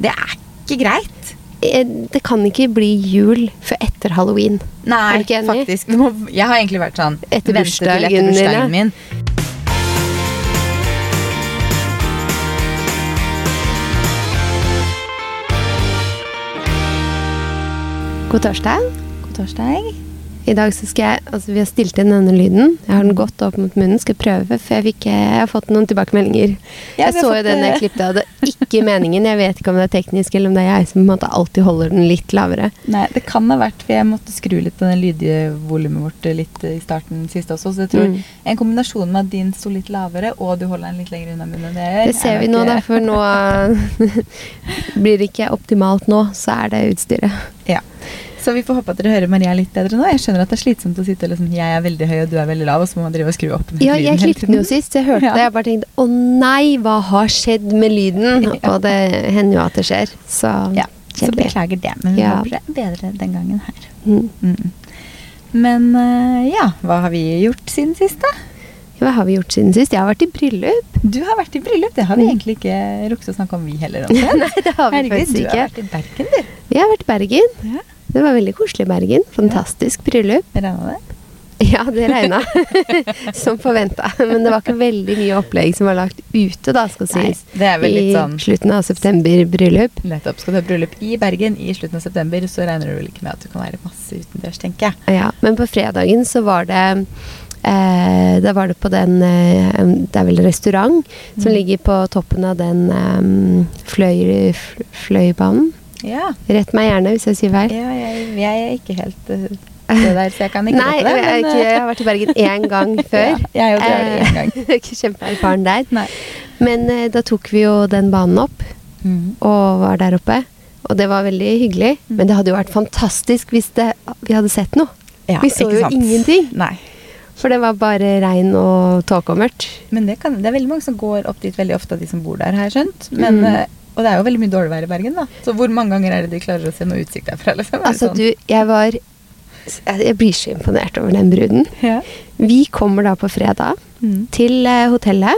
Det er ikke greit. Eh, Det kan ikke bli jul før etter halloween. Nei, faktisk. Må, jeg har egentlig vært sånn Etter bursdagen etter bursdagen min. God torsdag. God torsdag. I dag så skal jeg, altså Vi har stilt inn denne lyden. Jeg har den godt opp mot munnen. Skal prøve, for jeg, fikk, jeg har fått noen tilbakemeldinger. Ja, jeg så jo den jeg eh, klippet av. Det er ikke meningen. Jeg vet ikke om det er teknisk, eller om det er jeg som på en måte alltid holder den litt lavere. Nei, det kan ha vært for jeg måtte skru litt på den volumet vårt litt i starten sist også. Så jeg tror Mm. en kombinasjon med at din sto litt lavere, og du holder den litt lenger unna munnen enn det jeg gjør Det ser er vi nå, da, eh, for nå blir det ikke optimalt nå, så er det utstyret. Ja. Så vi får håpe at dere hører Maria litt bedre nå. Jeg skjønner at det er slitsomt å sitte og liksom Jeg er veldig høy, og du er veldig lav, og så må man drive og skru opp lyden. Ja, jeg klippet den jo sist. Jeg hørte Ja. det. Jeg bare tenkte å nei, hva har skjedd med lyden? Ja. Og det hender jo at det skjer. Så Ja, så beklager det, men vi Ja. håper det er bedre den gangen her. Mm. Mm. Men eh, ja, hva har vi gjort siden sist, da? Hva har vi gjort siden sist? Jeg har vært i bryllup. Du har vært i bryllup. Det har vi Mm. egentlig ikke rukket å snakke om, vi heller. omtrent. Nei, det har vi Herregud, faktisk du har ikke. vært i Bergen, du. Jeg har vært i Bergen. Ja. Det var veldig koselig i Bergen. Fantastisk bryllup. Regna det? Ja, det regna. som forventa. Men det var ikke veldig mye opplegg som var lagt ute, da, skal Nei, sies. det er vel litt sånn... I slutten av september-bryllup. Nettopp. Skal du ha bryllup i Bergen i slutten av september, så regner du vel ikke med at du kan være masse utendørs, tenker jeg. Ja, men på fredagen så var det eh, Da var det på den eh, Det er vel restaurant som Mm. ligger på toppen av den eh, fløy, fl- fløibanen. Ja. Rett meg gjerne hvis jeg sier feil. ja jeg, jeg er ikke helt eh, det der, så jeg kan ikke Nei, det. jeg, men, ikke, eh, jeg har vært i Bergen én gang før. Ja, jeg har jo det en gang. Eh, ikke kjempeerfaren der. Nei. Men eh, da tok vi jo den banen opp Mm. og var der oppe. Og det var veldig hyggelig. Mm. Men det hadde jo vært fantastisk hvis det, vi hadde sett noe. Ja, vi så jo sant? ingenting. Nei. For det var bare regn og tåke og mørkt. Men det, kan, det er veldig mange som går opp dit veldig ofte av de som bor der, har jeg skjønt. Men, Mm. Og det er jo veldig mye dårlig vær i Bergen, da. Så hvor mange ganger er det de klarer å se noe utsikt derfra? Liksom? Altså, sånn? du, jeg var Jeg blir så imponert over den bruden. Ja. Vi kommer da på fredag Mm. til eh, hotellet.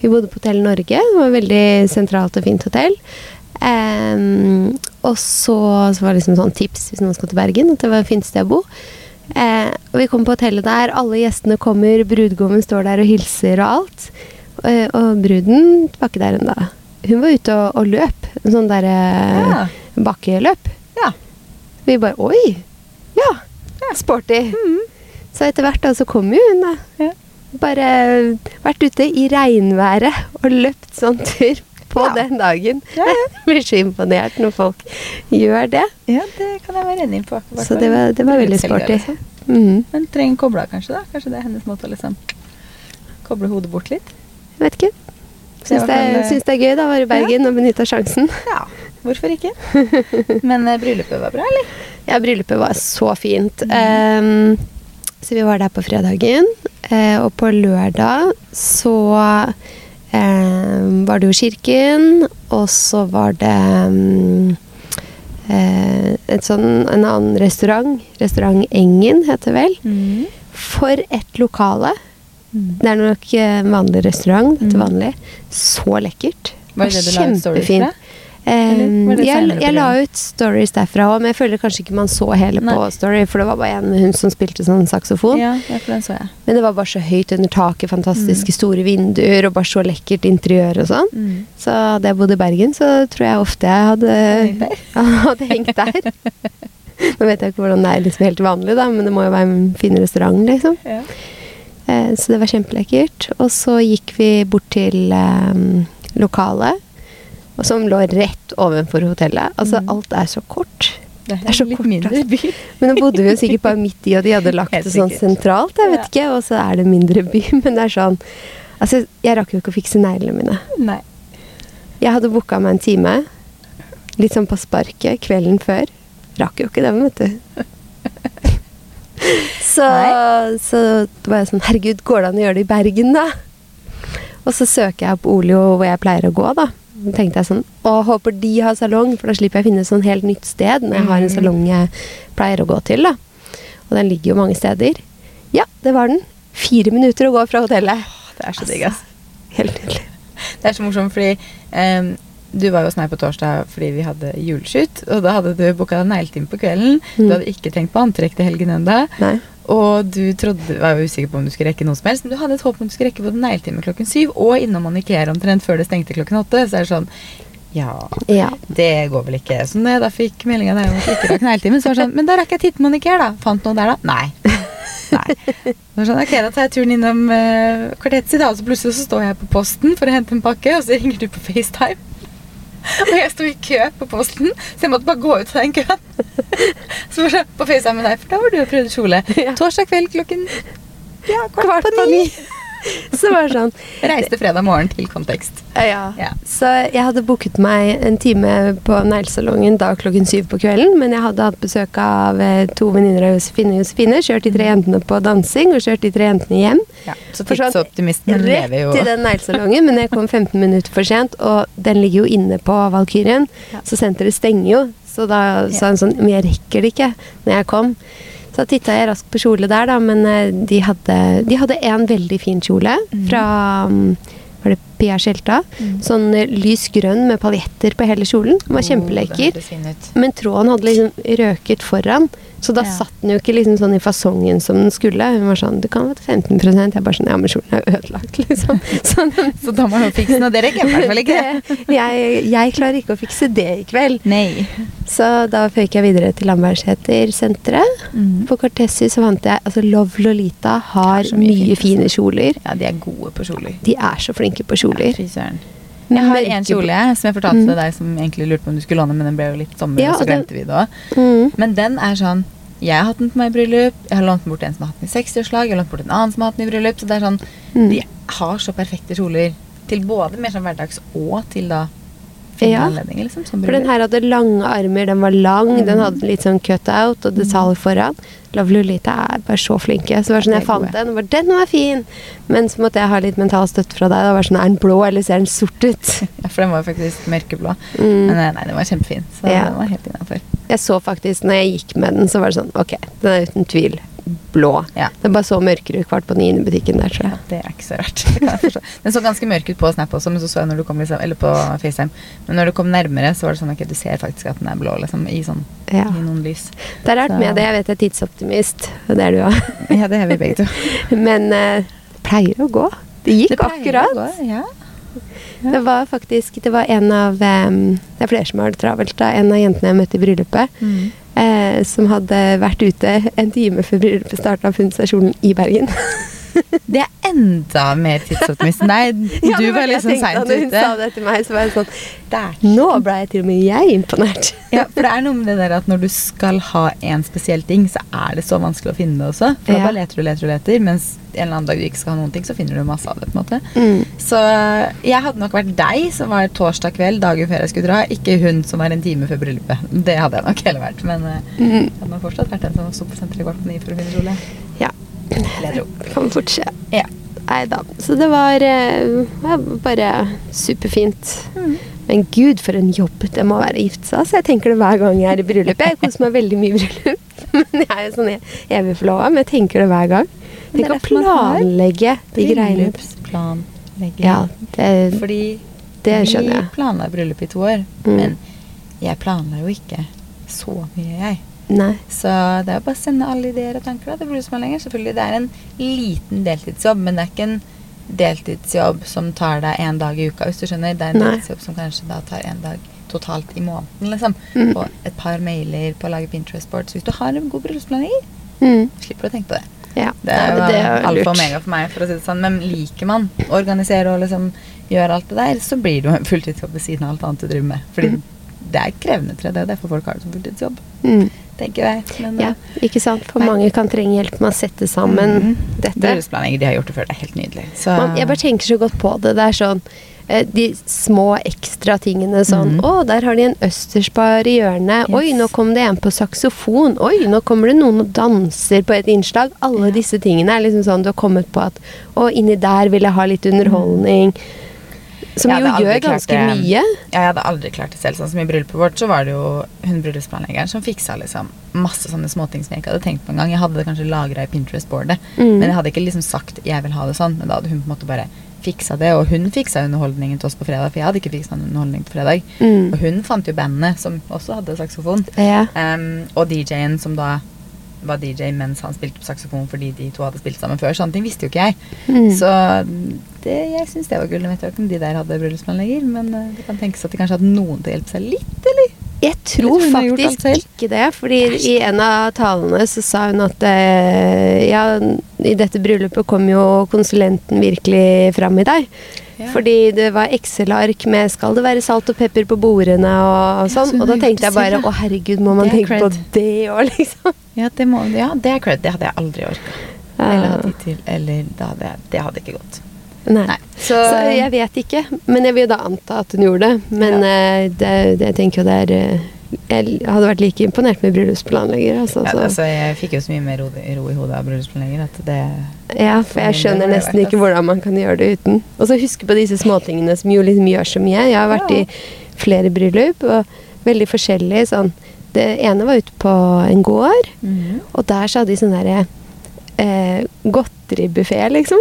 Vi bodde på Hotell Norge. Det var et veldig sentralt og fint hotell. Um, og så, så var det liksom sånn tips hvis noen skal til Bergen, at det var et fint sted å bo. Uh, og vi kommer på hotellet der, alle gjestene kommer, brudgommen står der og hilser og alt. Uh, og bruden var ikke der ennå. Hun var ute og, og løp. En sånn derre Ja. bakkeløp. ja. Vi bare Oi! Ja! Sporty. Så etter hvert da, så kom jo hun, da. Ja. Bare vært ute i regnværet og løpt sånn tur på Ja. den dagen. Ja, ja. Jeg blir så imponert når folk gjør det. ja, det kan jeg være enig på. Så det var, det var veldig sporty. liksom. Mhm. Men trenger kobla kanskje, da? Kanskje det er hennes måte å liksom koble hodet bort litt? Jeg vet ikke. Syns det, eh, syns det er gøy da, å være i Bergen og benytte sjansen. Ja, hvorfor ikke? Men eh, bryllupet var bra, eller? Ja, bryllupet var så fint. Ehm, så vi var der på fredagen. Uh, og på lørdag så ehm, var det jo kirken, og så var det um, sånn, en annen restaurant. Restaurant Engen heter det vel. For et lokale. Det er nok eh, vanlig restaurant Dette Mm. vanlig. Så lekkert. Var det det du la ut stories fra? Eh, jeg, jeg la ut stories derfra òg, men jeg føler kanskje ikke man så hele Nei. på story, for det var bare en hun som spilte sånn saksofon. Ja, så. Men det var bare så høyt under taket, fantastiske Mm. store vinduer og bare så lekkert interiør og sånn. Mm. Så hadde jeg bodd i Bergen, så tror jeg ofte jeg hadde, hadde hengt der. Nå vet jeg ikke hvordan det er liksom helt vanlig, da, men det må jo være en fin restaurant, liksom. Ja. Eh, så det var kjempelekkert. Og så gikk vi bort til eh, lokalet, som lå rett ovenfor hotellet. Altså, Mm. alt er så kort. Det Det er så litt kort, mindre altså. by. Men nå bodde vi jo sikkert bare midt i, og de hadde lagt det sånn sentralt, jeg vet ikke, og så er det mindre by, men det er sånn Altså, jeg rakk jo ikke å fikse neglene mine. Nei. Jeg hadde booka meg en time, litt sånn på sparket, kvelden før. Rakk jo ikke det, vet du. Så, så var jeg sånn Herregud, går det an å gjøre det i Bergen, da? Og så søker jeg opp Olio hvor jeg pleier å gå, da. Så tenkte jeg sånn Å, håper de har salong, for da slipper jeg å finne sånn helt nytt sted når jeg har en Mhm. salong jeg pleier å gå til, da. Og den ligger jo mange steder. Ja, det var den. Fire minutter å gå fra hotellet. Det er så digg, ass. Helt nydelig. Det er så morsomt, fordi ehm, du var jo hos meg på torsdag fordi vi hadde juleskytt. og da hadde du booka negletime på kvelden. Du Mm. hadde ikke tenkt på antrekk til helgen ennå. Og du trodde, var jo usikker på om du skulle rekke noe som helst, men du hadde et håp om du skulle rekke både negletime klokken syv og innom manikere omtrent før det stengte klokken åtte. Så er det sånn Ja, Ja. det går vel ikke. Så når jeg da fikk melding av deg om at du ikke rakk negletime, så var det sånn Men da rakk jeg tittemanikere, da. Fant noe der, da? Nei. Nei. Sånn, ok, Da tar jeg turen innom uh, kvartettet sitt, og så plutselig så står jeg på posten for å hente en pakke, og så ringer du på FaceTime. Og jeg sto i kø på posten, så jeg måtte bare gå ut av den køen. Så var sånn, på FaceTime med deg, for da var du og prøvde kjole. Ja. Torsdag kveld klokken ja, kvart, Kvart på på ni. Så var det sånn Reiste fredag morgen til kontekst. Ja. Ja. Så jeg hadde booket meg en time på neglesalongen da klokken syv på kvelden, men jeg hadde hatt besøk av eh, to venninner av Josefine og Josefine, kjørt de tre jentene på dansing og kjørt de tre jentene hjem. Ja, så sånn, tidsoptimisten lever jo Rett til den neglesalongen, men jeg kom 15 minutter for sent, og den ligger jo inne på Valkyrien, Ja. så senteret stenger jo. Så da sa hun sånn Men jeg rekker det ikke når jeg kom. Så titta jeg raskt på kjole der, da, men eh, de hadde, de hadde en veldig fin kjole Mhm. fra um, Var det Pia Skjelta? Mm. Sånn eh, lys grønn med paljetter på hele kjolen. Den var Oh, kjempelekker. ut. Men tråden hadde liksom røket foran, så da Ja. satt den jo ikke liksom sånn i fasongen som den skulle. Hun var sånn Du kan få 15 Jeg bare sånn Ja, men kjolen er ødelagt, liksom. Så Så da må hun fikse den, og det rekker jeg i hvert fall ikke. det, jeg, jeg klarer ikke å fikse det i kveld. Nei. Så da føyk jeg videre til Lambertseter-senteret. Mm. På Cortesi så fant jeg Altså Love Lolita har mye mye, fine kjoler. Ja, de er gode på kjoler. De er så flinke på Ja, kjoler. søren. Jeg har en kjole som jeg fortalte Mm. deg, som egentlig lurte på om du skulle låne, men den ble jo litt sommer, Ja, og så glemte den- vi det òg. Mm. Men den er sånn Jeg har hatt den på meg i bryllup, jeg har lånt den bort til en som har hatt den i 60-årslag, jeg har lånt bort en annen som har hatt den i bryllup. Så det er sånn Mm. De har så perfekte kjoler til både mer sånn hverdags og til da fine Ja. anledninger, liksom. Som For den her hadde lange armer, den var lang, den Mm. hadde litt sånn cut-out og detalj foran. Love Lolita er bare så flinke. Så det var sånn, jeg fant den, og den var fin! Men så måtte jeg ha litt mental støtte fra deg. Da var sånn, Er den blå, eller ser den sort ut? Ja, for den var faktisk mørkeblå. Mm. Men eh, nei, den var kjempefin. Så Ja. den var helt innafor. Jeg så faktisk, når jeg gikk med den, så var det sånn Ok, den er uten tvil blå. Ja. er bare så mørkere kvart på ni i butikken der, tror Ja, det er ikke så rart. Det jeg. Den så ganske mørk ut på Snap også, men så så jeg når du kom liksom, eller på FaceTime. Men når du kom nærmere, så var det sånn ok, du ser faktisk at den er blå, liksom, i sånn Ja. i noen lys. Det er rart Så- med det. Jeg vet jeg er tidsoptimist, det er du òg. Ja, det er vi begge to. Men uh, det pleier å gå. Det gikk Det akkurat. å gå, Ja. Det var faktisk Det var en av um, Det er flere som har det travelt. da En av jentene jeg møtte i bryllupet, Mm. Eh, som hadde vært ute en time før bryllupet starta, og funnet seg kjolen i Bergen. Det er enda mer tidsoptimist deg. Ja, Du var liksom seint ute. hun sa det til meg, så var jeg sånn Der. Nå ble jeg til og med jeg imponert. Ja, for det er noe med det der at når du skal ha en spesiell ting, så er det så vanskelig å finne det også. For da bare leter du, leter du, leter. Mens en eller annen dag du ikke skal ha noen ting, så finner du masse av det. på en måte. Mm. Så jeg hadde nok vært deg som var torsdag kveld, dagen før jeg skulle dra. Ikke hun som var en time før bryllupet. Det hadde jeg nok heller vært. Men eh, Mm. jeg hadde nok fortsatt vært den som sto på senteret kvart på ni for å finne kjole. Vil jeg tro. Kan fort skje. Ja. Nei da. Så det var eh, ja, bare superfint. Mm. Men gud, for en jobb det må være å gifte seg. Så jeg tenker det hver gang jeg er i bryllup. Jeg koser meg veldig mye i bryllup. Men jeg er jo sånn evig forlova, men jeg tenker det hver gang. Tenk å planlegge de greiene. Bryllupsplanlegging. Ja, det, Fordi det skjønner jeg. vi planla bryllup i to år, Mm. men jeg planla jo ikke så mye, jeg. Nei. Så det er jo bare å sende alle ideer og tanker da, til bryllupsplanlegger. Selvfølgelig, det er en liten deltidsjobb, men det er ikke en deltidsjobb som tar deg en dag i uka, hvis du skjønner. Det er en Nei. deltidsjobb som kanskje da tar en dag totalt i måneden, liksom. Mm. På et par mailer, på å lage Pinterest-board. Så hvis du har en god bryllupsplanlegger, Mm. slipper du å tenke på det. Ja, Det er jo det er alfa og omega for meg, for å si det sånn. Men liker man å organisere og liksom gjøre alt det der, så blir det jo en fulltidsjobb ved siden av alt annet du driver med. Fordi Mm. det er krevende, tror jeg. Det er derfor folk har det som fulltidsjobb, Mm. Tenker jeg. Men, Ja, eh, ikke sant? For Nei. mange kan trenge hjelp med å sette sammen mhm. dette. Bryllupsplanlegger, de har gjort det før. Det er helt nydelig. Så Man, jeg bare tenker så godt på det. Det er sånn eh, de små ekstra tingene sånn Mhm. Å, der har de en østersbar i hjørnet. Yes. Oi, nå kom det en på saksofon. Oi, nå kommer det noen og danser på et innslag. Alle Ja. disse tingene er liksom sånn du har kommet på at Å, inni der vil jeg ha litt underholdning. Som jo gjør ganske det. mye. Ja, jeg hadde aldri klart det selv. Sånn som I bryllupet vårt så var det jo hun bryllupsplanleggeren som fiksa liksom masse sånne småting som jeg ikke hadde tenkt på engang. Jeg hadde det kanskje lagra i Pinterest-boardet, Mm. men jeg hadde ikke liksom sagt 'jeg vil ha det sånn'. Men da hadde hun på en måte bare fiksa det, og hun fiksa underholdningen til oss på fredag, for jeg hadde ikke fiksa underholdning på fredag. Mm. Og hun fant jo bandet, som også hadde saksofon. Ja. Um, og DJ-en som da var DJ mens han spilte på saksofon fordi de to hadde spilt sammen før. Sånne ting visste jo ikke jeg. Mm. Så det, jeg syns det var gull. Jeg vet ikke om de der hadde bryllupsplanlegger, men eh, det kan tenkes at de kanskje hadde noen til å hjelpe seg litt, eller? Jeg tror faktisk ikke det. Fordi i en av talene så sa hun at eh, ja, i dette bryllupet kom jo konsulenten virkelig fram i deg. Ja. Fordi det var Excel-ark med 'skal det være salt og pepper på bordene' og, sånn. Ja, så og da tenkte jeg bare 'å herregud, må man tenke cred. på det òg', liksom. Ja, det, må, ja, det er cred. Det hadde jeg aldri orka. Eller hatt tid til. Eller da hadde det hadde ikke gått. Nei. Nei. Så jeg vet ikke. Men jeg vil da anta at hun gjorde det. Men eh, det, det, jeg tenker jo det er eh, Jeg hadde vært like imponert med bryllupsplanlegger. Altså, ja, altså, jeg fikk jo så mye mer ro, ro i hodet av bryllupsplanlegger at det Ja, for jeg skjønner nesten ikke hvordan man kan gjøre det uten. Og så huske på disse småtingene som jo liksom gjør så mye. Jeg har vært Ja. i flere bryllup, og veldig forskjellige sånn. Det ene var ute på en gård, og der så hadde de sånn derre eh, godteribuffé, liksom.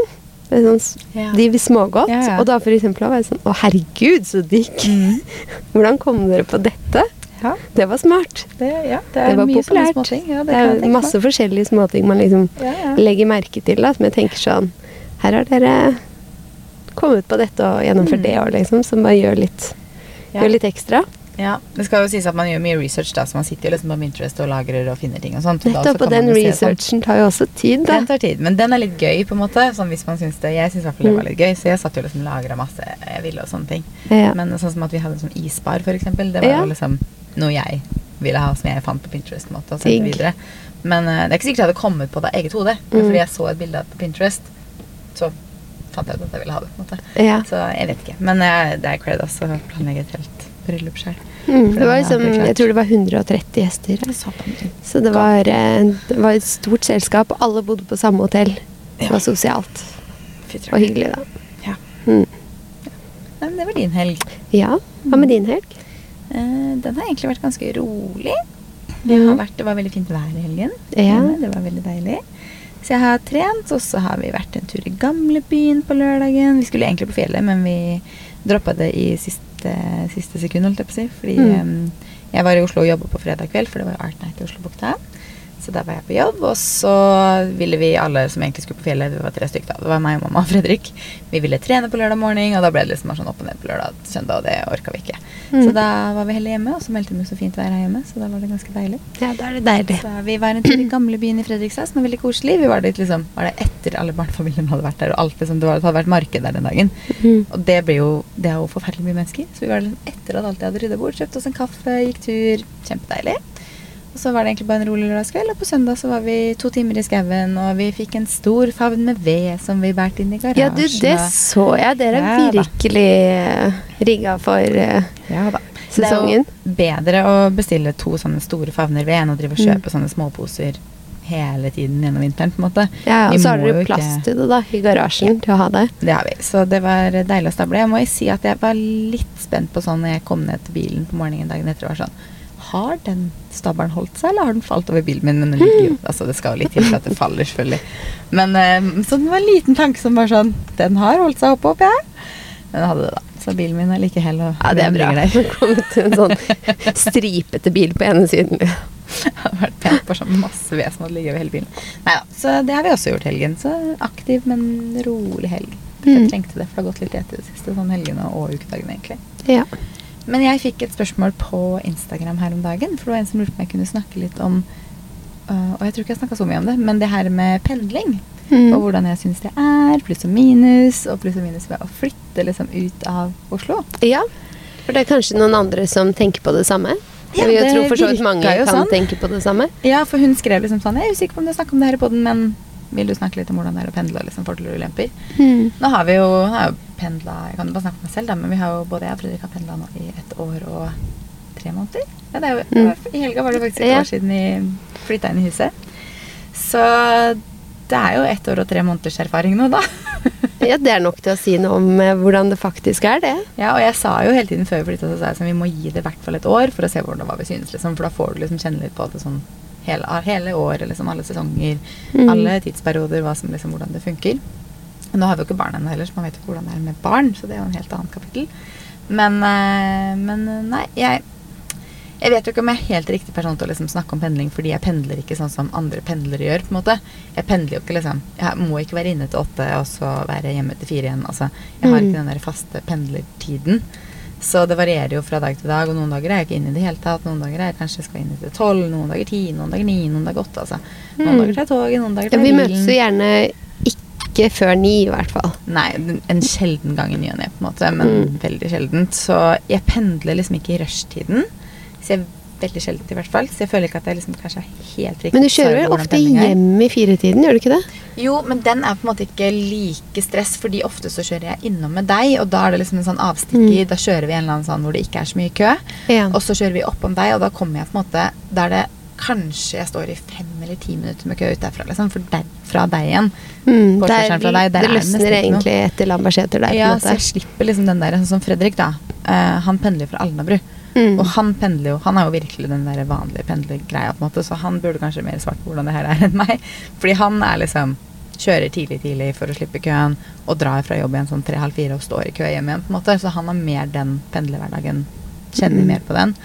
Sånn, Ja. De smågodt. Ja, ja. Og da for eksempel var jeg sånn Å, herregud, så digg! Mm. Hvordan kom dere på dette? Ja, Det var smart. det, ja, det Det er var mye sånne populært. småting. Ja, det, Det er masse forskjellige småting man liksom Ja, ja. legger merke til, da, som jeg tenker sånn Her har dere kommet på dette og gjennomført Mm. det òg, liksom, som bare gjør litt, Ja. gjør litt ekstra. Ja, Det skal jo sies at man gjør mye research, da, så man sitter jo liksom på Pinterest og lagrer og finner ting og sånt. Nettopp, og den researchen tar jo også tid, da. Den tar tid, men den er litt gøy, på en måte. Sånn hvis man syns det Jeg syns i hvert fall det var Mm. litt gøy, så jeg satt jo liksom og lagra masse jeg ville og sånne ting. Ja. Men sånn som at vi hadde en sånn isbar, for eksempel, det var Ja. jo liksom noe jeg ville ha, som jeg fant på Pinterest, måte, og sendte videre. Men uh, det er ikke sikkert jeg hadde kommet på det av eget hode, men Mm. fordi jeg så et bilde av på Pinterest, så fant jeg ut at jeg ville ha det, på en måte. Ja. Så jeg vet ikke. Men uh, det er cred også å planlegge et helt bryllup sjøl. Mm, det var liksom, jeg tror det var 130 gjester. Så det var, eh, det var et stort selskap, alle bodde på samme hotell. Det var sosialt og hyggelig, da. Ja. Mm. Nei, men det var din helg. Ja. Hva med din helg? Eh, den har egentlig vært ganske rolig. Det, har vært, det var veldig fint vær i helgen. Ja. Det var veldig deilig. Så jeg har trent, og så har vi vært en tur i gamlebyen på lørdagen. Vi skulle egentlig på fjellet, men vi droppa det i siste, siste sekund, holdt jeg på å si. Fordi Mm. um, jeg var i Oslo og jobba på fredag kveld, for det var Art Night i Oslobukta. Så der var jeg på jobb, og så ville vi alle som egentlig skulle på fjellet, vi var tre stykker da, det var meg og mamma og Fredrik, vi ville trene på lørdag morgen, og da ble det liksom sånn opp og ned på lørdag søndag, og det orka vi ikke. Mm. Så da var vi heller hjemme, og så meldte vi så fint vær her hjemme, så da var det ganske deilig. Ja, da er det deilig. Så vi var en tur i gamlebyen i Fredrikstad, som var veldig koselig. Vi var dit liksom, var det etter alle barnefamiliene hadde vært der, og alt liksom, det, var, det hadde vært marked der den dagen. Mm. Og det blir jo, det er jo forferdelig mye mennesker. Så vi var der liksom etter at alt jeg hadde rydda bort, kjøpte oss en kaffe, gikk tur. Kjempedeilig. Og så var det egentlig bare en rolig lørdagskveld, og på søndag så var vi to timer i skauen, og vi fikk en stor favn med ved som vi bærte inn i garasjen. Ja, du, det så jeg. Dere er Ja virkelig rigga for uh, Ja da. sesongen. Jo bedre å bestille to sånne store favner ved enn å drive og Mm. sånne småposer hele tiden gjennom vinteren, på en måte. Ja, og Vi så har dere plass ikke- til det da, i garasjen til å ha det. Det har vi. Så det var deilig å stable. Jeg må si at jeg var litt spent på sånn når jeg kom ned til bilen på morgenen dagen etter var sånn Har den stabelen holdt seg, eller har den falt over bilen min? Men den ligger jo Altså, det skal jo litt til for at det faller, selvfølgelig. Men eh, så det var en liten tanke som var sånn Den har holdt seg oppe, håper jeg. Men hadde det, da. Så bilen min er like hell og Ja, det er bra. der. Det kom til en sånn stripete bil på ene siden. Det hadde vært pent for sånn masse vesen hadde ligget over hele bilen. Neida, så det har vi også gjort helgen. Så aktiv, men rolig helg. Jeg Mm. trengte det, for det har gått litt i etter det siste. Sånn helgene og ukedagene, egentlig. Ja. Men jeg fikk et spørsmål på Instagram her om dagen. For det var en som lurte på om jeg kunne snakke litt om uh, Og jeg tror ikke jeg snakka så mye om det, men det her med pendling. Mm. Og hvordan jeg syns det er. Pluss og minus. Og pluss og minus ved å flytte liksom ut av Oslo. ja. For det er kanskje noen andre som tenker på det samme? Ja, jeg vil jo tro for så vidt mange kan sånn. tenke på det samme. Ja, for hun skrev liksom sånn Jeg er usikker på om du snakker om det her i poden, men vil du snakke litt om hvordan det er å pendle? liksom Fordeler og ulemper. Mm. Nå har vi jo, har jo pendla Jeg kan bare snakke for meg selv, da, men vi har jo både jeg og Fredrik har pendla nå i et år og tre måneder. Ja, det er jo, Mm. I helga var det faktisk et Ja. år siden vi flytta inn i huset. Så det er jo ett år og tre måneders erfaring nå, da. Ja, det er nok til å si noe om eh, hvordan det faktisk er, det. ja, og jeg sa jo hele tiden før vi flytta, så sa jeg sånn, vi må gi det i hvert fall et år for å se hvordan hva vi synes, liksom. For da får du liksom kjenne litt på det sånn hele, hele året, liksom. Alle sesonger, Mm. alle tidsperioder, som liksom, hvordan det funker. Nå har vi jo ikke barn ennå heller, så man vet ikke hvordan det er med barn. Så det er jo en helt annet kapittel. Men, eh, men eh, nei, jeg jeg vet jo ikke om jeg er helt riktig person til å liksom snakke om pendling, fordi jeg pendler ikke sånn som andre pendlere gjør. på en måte. Jeg pendler jo ikke liksom Jeg må ikke være inne til åtte og så være hjemme til fire igjen. altså. Jeg har Mm. ikke den der faste pendlertiden. Så det varierer jo fra dag til dag, og noen dager er jeg ikke inne i det hele tatt. Noen dager er jeg kanskje skal inn til tolv, noen dager ti, noen dager ni, noen dager åtte. altså. Noen Mm. dager tar jeg toget, noen dager Ja, tar vi jeg møtes jo gjerne ikke før ni, i hvert fall. Nei, en sjelden gang i ny og ne, på en måte, men Mm. veldig sjeldent. Så jeg pendler liksom ikke i rushtiden. Så jeg veldig sjeldent i hvert fall. Så jeg føler ikke at jeg liksom kanskje er helt riktig Men du kjører vel ofte hjem i firetiden, gjør du ikke det? Jo, men den er på en måte ikke like stress, fordi ofte så kjører jeg innom med deg, og da er det liksom en sånn avstikker. Da kjører vi en eller annen sånn hvor det ikke er så mye kø. Ja. Og så kjører vi oppom deg, og da kommer jeg på en måte Da er det kanskje jeg står i fem eller ti minutter med kø ut derfra, liksom. For der, fra deg igjen. Mm, der, fra deg, der det er det løsner egentlig noe. etter Lambertseter der. Ja, på så jeg slipper liksom den der, sånn som Fredrik, da. Uh, han pendler fra Alnabru. Mm. Og han pendler jo Han er jo virkelig den der vanlige pendlergreia, på en måte, så han burde kanskje mer svart på hvordan det her er enn meg. Fordi han er liksom Kjører tidlig tidlig for å slippe køen, og drar fra jobb igjen sånn tre-halv fire og står i kø hjem igjen, på en måte. Så han har mer den pendlerhverdagen. Kjenner Mm. mer på den.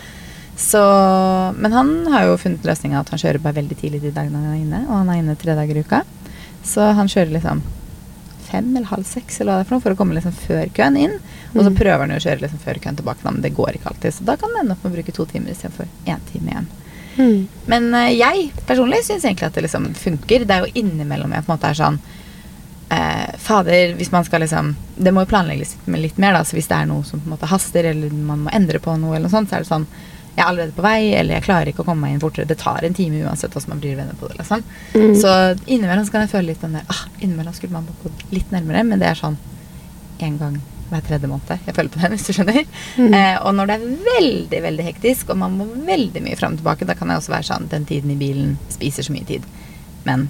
Så Men han har jo funnet løsninga at han kjører bare veldig tidlig de dagene han er inne, og han er inne tre dager i uka. Så han kjører liksom fem eller halv seks eller hva det er for, noe, for å komme liksom før køen inn. Og så prøver han jo å kjøre liksom før køen tilbake, men det går ikke alltid. Så da kan det ende opp med å bruke to timer istedenfor én time igjen. Mm. Men uh, jeg personlig syns egentlig at det liksom funker. Det er jo innimellom jeg på en måte er sånn uh, Fader, hvis man skal liksom Det må jo planlegges litt, mer, da. Så hvis det er noe som på en måte haster, eller man må endre på noe, eller noe sånt, så er det sånn Jeg er allerede på vei, eller jeg klarer ikke å komme meg inn fortere. Det tar en time uansett hvordan man blir venner på det. liksom. Mm. Så innimellom så kan jeg føle litt den der ah, Innimellom skulle man gått litt nærmere, men det er sånn én gang hver tredje måned. Jeg følger på den, hvis du skjønner. Mm. Eh, og når det er veldig veldig hektisk, og man må veldig mye fram og tilbake, da kan jeg også være sånn Den tiden i bilen spiser så mye tid. Men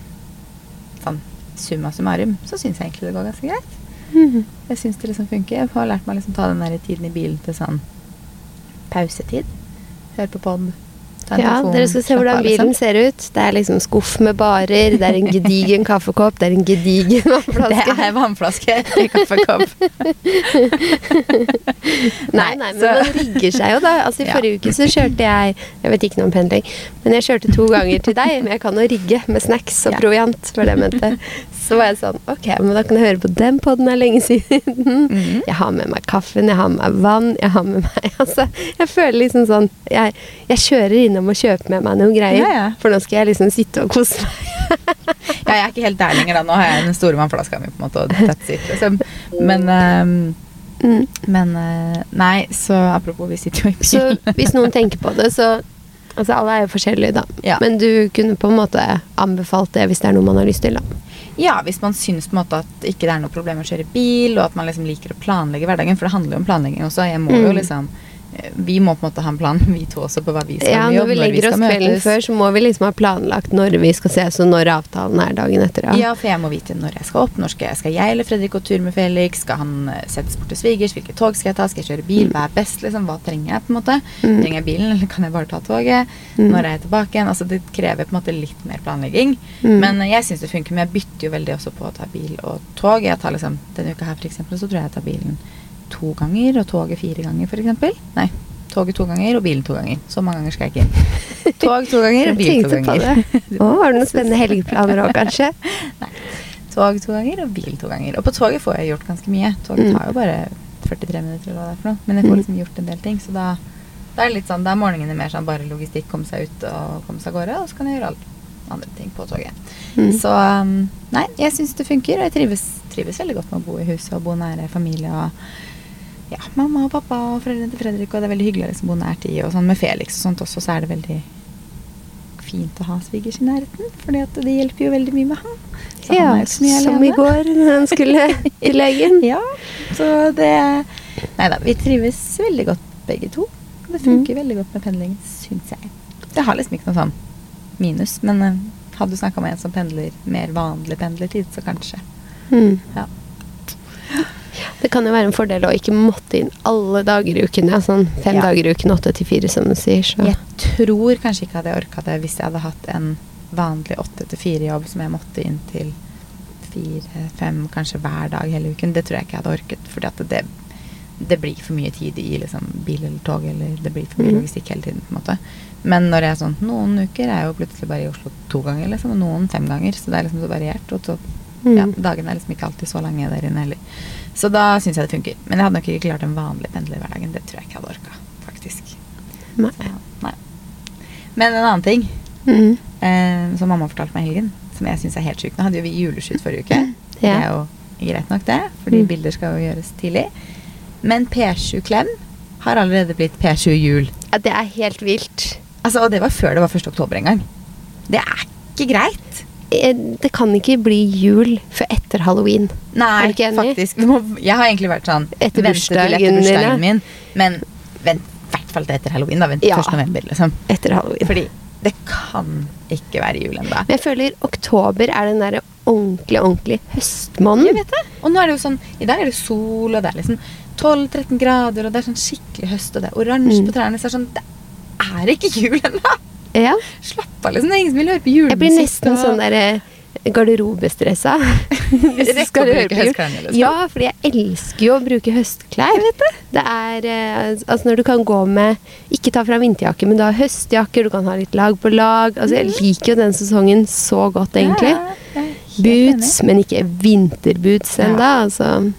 sånn summa summarum så syns jeg egentlig det går ganske greit. Mm. Jeg syns det liksom funker. Jeg har lært meg liksom ta den der tiden i bilen til sånn pausetid. Høre på pod. Ja, dere skal se hvordan bilen liksom. ser ut. Det er liksom skuff med barer, det er en gedigen kaffekopp, det er en gedigen vannflaske. Det er vannflaske til kaffekopp. Nei, nei, men man rigger seg jo, da. Altså, I forrige uke så kjørte jeg Jeg vet ikke noe om pendling, men jeg kjørte to ganger til deg. Men jeg kan jo rigge med snacks og proviant, var det jeg mente. Så var jeg sånn Ok, men da kan jeg høre på den poden er lenge siden. Mhm. Jeg har med meg kaffen, jeg har med meg vann, jeg har med meg Altså, jeg føler liksom sånn Jeg, jeg kjører innom og kjøpe med meg noen greier. Ja, ja. For nå skal jeg liksom sitte og kose meg. Ja, jeg er ikke helt der lenger, da. Nå har jeg den store vannflaska mi, på en måte, og that's it, liksom. Men, um, Mm. men eh, Nei, så apropos, vi sitter jo i Så hvis noen tenker på det, så Altså, alle er jo forskjellige, da. Ja. Men du kunne på en måte anbefalt det hvis det er noe man har lyst til, da. Ja, hvis man syns på en måte at ikke det er noe problem å kjøre bil, og at man liksom liker å planlegge hverdagen, for det handler jo om planlegging også. Jeg må jo Mm. liksom eh, Vi må på en måte ha en plan, vi to også, på hva vi skal Ja, gjøre. når vi når vi legger oss skal kvelden før, så må vi liksom ha planlagt når vi skal ses, og når avtalen er dagen etter. Ja. Ja, for jeg må vite når jeg skal opp. Når skal jeg, skal jeg eller Fredrik gå tur med Felix? Skal han eh, settes bort til svigers? Hvilke tog skal jeg ta? Skal jeg kjøre bil? Hva er best? liksom? Hva trenger jeg? på en måte? Mm. Trenger jeg bilen, eller kan jeg bare ta toget? Mm. Når er jeg tilbake igjen? Altså, det krever på en måte litt mer planlegging. Mm. Men eh, jeg syns det funker. Men jeg bytter jo veldig også på å ta bil og tog. Jeg tar liksom, Denne uka her for eksempel, så tror jeg jeg tar bilen to ganger, og toget fire ganger, eksempel. Nei. Toget to ganger og bilen to ganger. Så mange ganger skal jeg ikke inn. Tog to ganger og bil to ganger. Å, har du noen spennende helgeplaner òg, kanskje? Tog to ganger og bil to ganger. Og på toget får jeg gjort ganske mye. Toget Mm. tar jo bare 43 minutter, eller hva det er for noe. Men jeg får Mm. liksom gjort en del ting. Så da, da er litt sånn, da er morgenene mer sånn bare logistikk, komme seg ut og komme seg av gårde. Og så kan jeg gjøre alle andre ting på toget. Mm. Så um, nei, jeg syns det funker. Og jeg trives, trives veldig godt med å bo i huset og bo nære familie. og ja, mamma og pappa og foreldrene til Fredrik, og det er veldig hyggelig å liksom bo nært de. Og sånn med Felix og sånt også, så er det veldig fint å ha svigers i nærheten. For det hjelper jo veldig mye med han. Så han Ja, ikke som i går når han skulle til legen. Ja, så det Nei da, vi trives veldig godt begge to. Det funker veldig godt med pendling, syns jeg. Det har liksom ikke noe sånn minus, men eh, hadde du snakka med en som pendler mer vanlig pendlertid, så kanskje. Mm. Ja. Det kan jo være en fordel å ikke måtte inn alle dager i uken. Ja, sånn fem Ja. dager i uken, åtte til fire, som du sier. Så. Jeg tror kanskje ikke hadde jeg orka det hvis jeg hadde hatt en vanlig åtte til fire-jobb som jeg måtte inn til fire-fem kanskje hver dag hele uken. Det tror jeg ikke jeg hadde orket. Fordi det, det blir for mye tid i liksom, bil eller tog, eller det blir for mye Mhm. logistikk hele tiden. på en måte. Men når jeg er sånn, noen uker er jeg jo plutselig bare i Oslo to ganger, liksom, og noen fem ganger. Så det er liksom så variert. Og så, Mm. ja, dagene er liksom ikke alltid så lange der inne heller. Så da syns jeg det funker. Men jeg hadde nok ikke klart den vanlige pendlerhverdagen. Det tror jeg ikke jeg hadde orka, faktisk. Nei. Så, nei. Men en annen ting Mm. eh, som mamma fortalte meg i helgen, som jeg syns er helt sjukt. Nå hadde jo vi juleskyt forrige uke. Det er jo greit nok, det, fordi Mm. bilder skal jo gjøres tidlig. Men P7 Klem har allerede blitt P7 Jul. Ja, det er helt vilt. Altså, og det var før det var 1. oktober en gang. Det er ikke greit. Eh, Det kan ikke bli jul før etter halloween. Nei, faktisk. Må, jeg har egentlig vært sånn Etter bursdagen etter bursdagen min. Men vent i hvert fall til etter halloween. da, Vent Ja. 1. november, liksom. Etter halloween. Fordi det kan ikke være jul ennå. Men jeg føler oktober er den derre ordentlig, ordentlig høstmåneden. Jeg vet det. Og nå er det jo sånn I dag er det sol, og det er liksom 12-13 grader, og det er sånn skikkelig høst, og det er oransje Mm. på trærne. Så er det sånn Det er ikke jul ennå! Ja. Slapp av, liksom. Det er ingen som vil høre på julemusikk. Jeg blir nesten og- sånn der garderobestressa. Rekke Skal du høre bruke på jul? Ja, fordi jeg elsker jo å bruke høstklær. det. er eh, Altså når du kan gå med Ikke ta fra vinterjakke, men du har høstjakker, du kan ha litt lag på lag. Altså Jeg liker jo den sesongen så godt, egentlig. Mm. Ja, Boots, men ikke vinterboots Ja. ennå. Altså.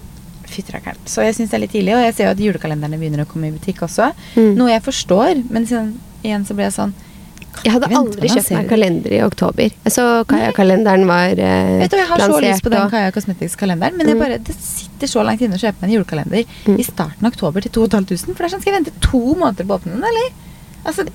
Så jeg syns det er litt tidlig, og jeg ser jo at julekalenderne begynner å komme i butikk også. Mm. Noe jeg forstår, men sånn, igjen så ble jeg sånn Jeg hadde aldri kjøpt meg kalender i oktober. Jeg så Kaja-kalenderen var eh, Vet du, Jeg har så lyst på den Kaja Cosmetics-kalenderen, men Mm. bare, det sitter så langt inne å kjøpe meg en julekalender Mm. i starten av oktober til 2500. For det er sånn, Skal jeg vente to måneder på å åpne den, eller? Altså,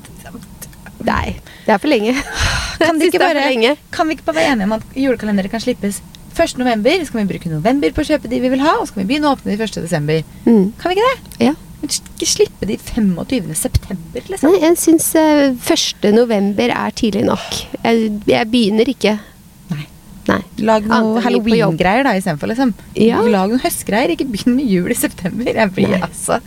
Nei, det er for lenge. kan, de ikke bare, lenge. kan vi ikke bare være enige om at julekalendere kan slippes 1. november? Så kan vi bruke november på å kjøpe de vi vil ha, og så kan vi begynne å åpne de 1. desember. Mm. Kan vi ikke det? Ja. Men Ikke slippe de 25. september, liksom. Nei, jeg syns uh, 1. november er tidlig nok. Jeg, jeg begynner ikke. Nei. Nei. Lag noe halloween-greier da istedenfor, liksom. Ja. Lag noen høstgreier, ikke begynn med jul i september. Jeg blir Nei. altså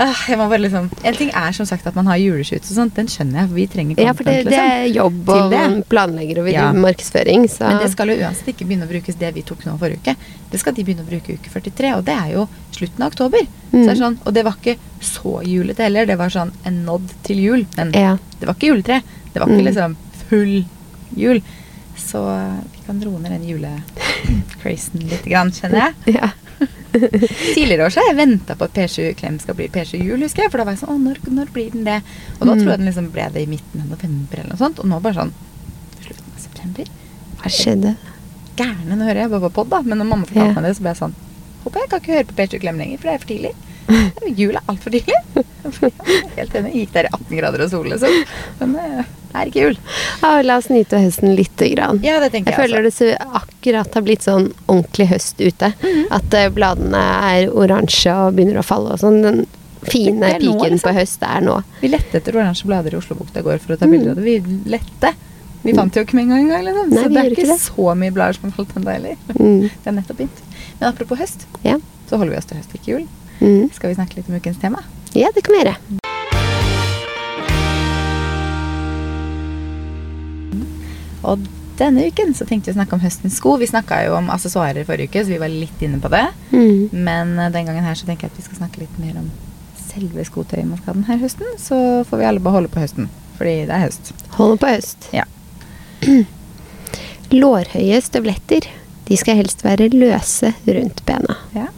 jeg må bare liksom En ting er som sagt at man har juleshoots og sånt, den skjønner jeg, vi trenger Ja, for det, liksom. det er jobb, og planlegger, og vi driver markedsføring, så Men det skal jo uansett ikke begynne å brukes det vi tok nå forrige uke. Det skal de begynne å bruke uke 43, og det er jo slutten av oktober. Så det Mm. sånn, og det var ikke så julete heller, det var sånn en nod til jul. Men Ja. det var ikke juletre. Det var ikke Mm. liksom full jul. Så vi kan roe ned den julecrazen litt, grann, kjenner jeg. ja. Tidligere år så har jeg venta på at P7 Klem skal bli P7 Jul, husker jeg. For da var jeg sånn Å, når, når blir den det? Og da Mm. tror jeg den liksom ble det i midten av november eller noe sånt. Og nå bare sånn Slutten av september? Hva skjedde? Gærne, nå hører jeg bare på pod, da. Men når mamma fortalte Ja. meg det, så ble jeg sånn Håper jeg kan ikke høre på P7 Klem lenger, for det er for tidlig. Jul er altfor tidlig. Helt enig. Gikk der i 18 grader og sol, liksom. Men det er ikke jul. Ja, la oss nyte høsten lite grann. Ja, det tenker Jeg jeg, føler det så akkurat har blitt sånn ordentlig høst ute. Mhm. At eh, bladene er oransje og begynner å falle og sånn. Den fine nå, piken liksom. på høst er nå. Vi lette etter oransje blader i Oslobukta i går for å ta Mm. bilder av det. Vi lette. Vi fant jo ikke med en gang, liksom. Så det er ikke det. så mye blader som har falt ennå heller. Mm. Det er nettopp begynt. Men apropos høst, Ja. så holder vi oss til høst, ikke jul. Mm. Skal vi snakke litt om ukens tema? ja, det kan vi gjøre. Og denne uken så tenkte vi å snakke om høstens sko. Vi snakka jo om aksessoarer forrige uke, så vi var litt inne på det. Mm. Men eh, den gangen her så tenker jeg at vi skal snakke litt mer om selve skotøyet man skal ha denne høsten. Så får vi alle bare holde på høsten, fordi det er høst. Holder på høst. Ja. Lårhøye støvletter. De skal helst være løse rundt bena. Ja.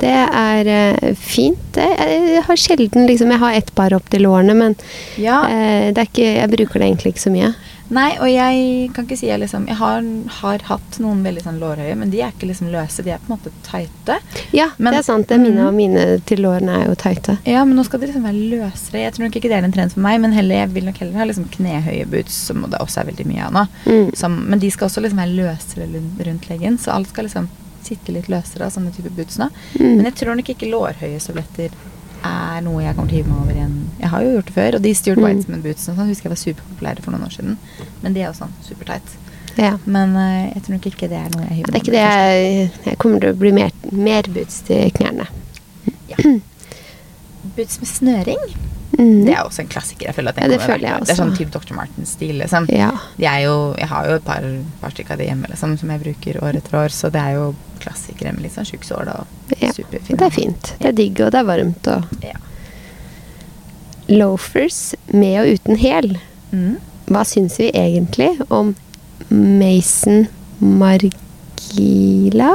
Det er uh, fint. Jeg har sjelden liksom Jeg har ett par opp til lårene, men ja. uh, det ikke, jeg bruker det egentlig ikke så mye. Nei, og jeg kan ikke si jeg liksom Jeg har, har hatt noen veldig sånn lårhøye, men de er ikke liksom løse. De er på en måte tighte. Ja, Men- det er sant. Det er mine Mhm. og mine til lårene er jo tighte. Ja, men nå skal de liksom være løsere. Jeg tror nok ikke det er en trend for meg, men heller, jeg vil nok heller ha liksom knehøye boots, som det også er veldig mye av nå. Mm. Som, men de skal også liksom være løsere rundt leggen, så alt skal liksom sitte litt løsere av sånne type boots nå. Mm. Men jeg tror nok ikke lårhøye støvletter er noe jeg kommer til å hive meg over igjen. Jeg har jo gjort det før, og de Stuart Mm. Weitzman-bootsene sånn, husker jeg var superpopulære for noen år siden. Men de er jo sånn supertight. Ja. Men uh, jeg tror nok ikke det er noe jeg hiver Det er ikke det jeg, jeg kommer til å bli mer, mer boots til knærne. Boots med snøring. Mm. Det er også en klassiker. Jeg føler at den Ja, det føler jeg også. Det er sånn type Dr. Martens-stil, liksom. Ja. Jo, jeg har jo et par, par stykker av det hjemme liksom, som jeg bruker år etter år, så det er jo klassikere med litt sånn tjukk sål og Ja, superfine. Det er fint. Det er digg, og det er varmt. Og Ja. loafers med og uten hæl. Mm. Hva syns vi egentlig om Mason Margila?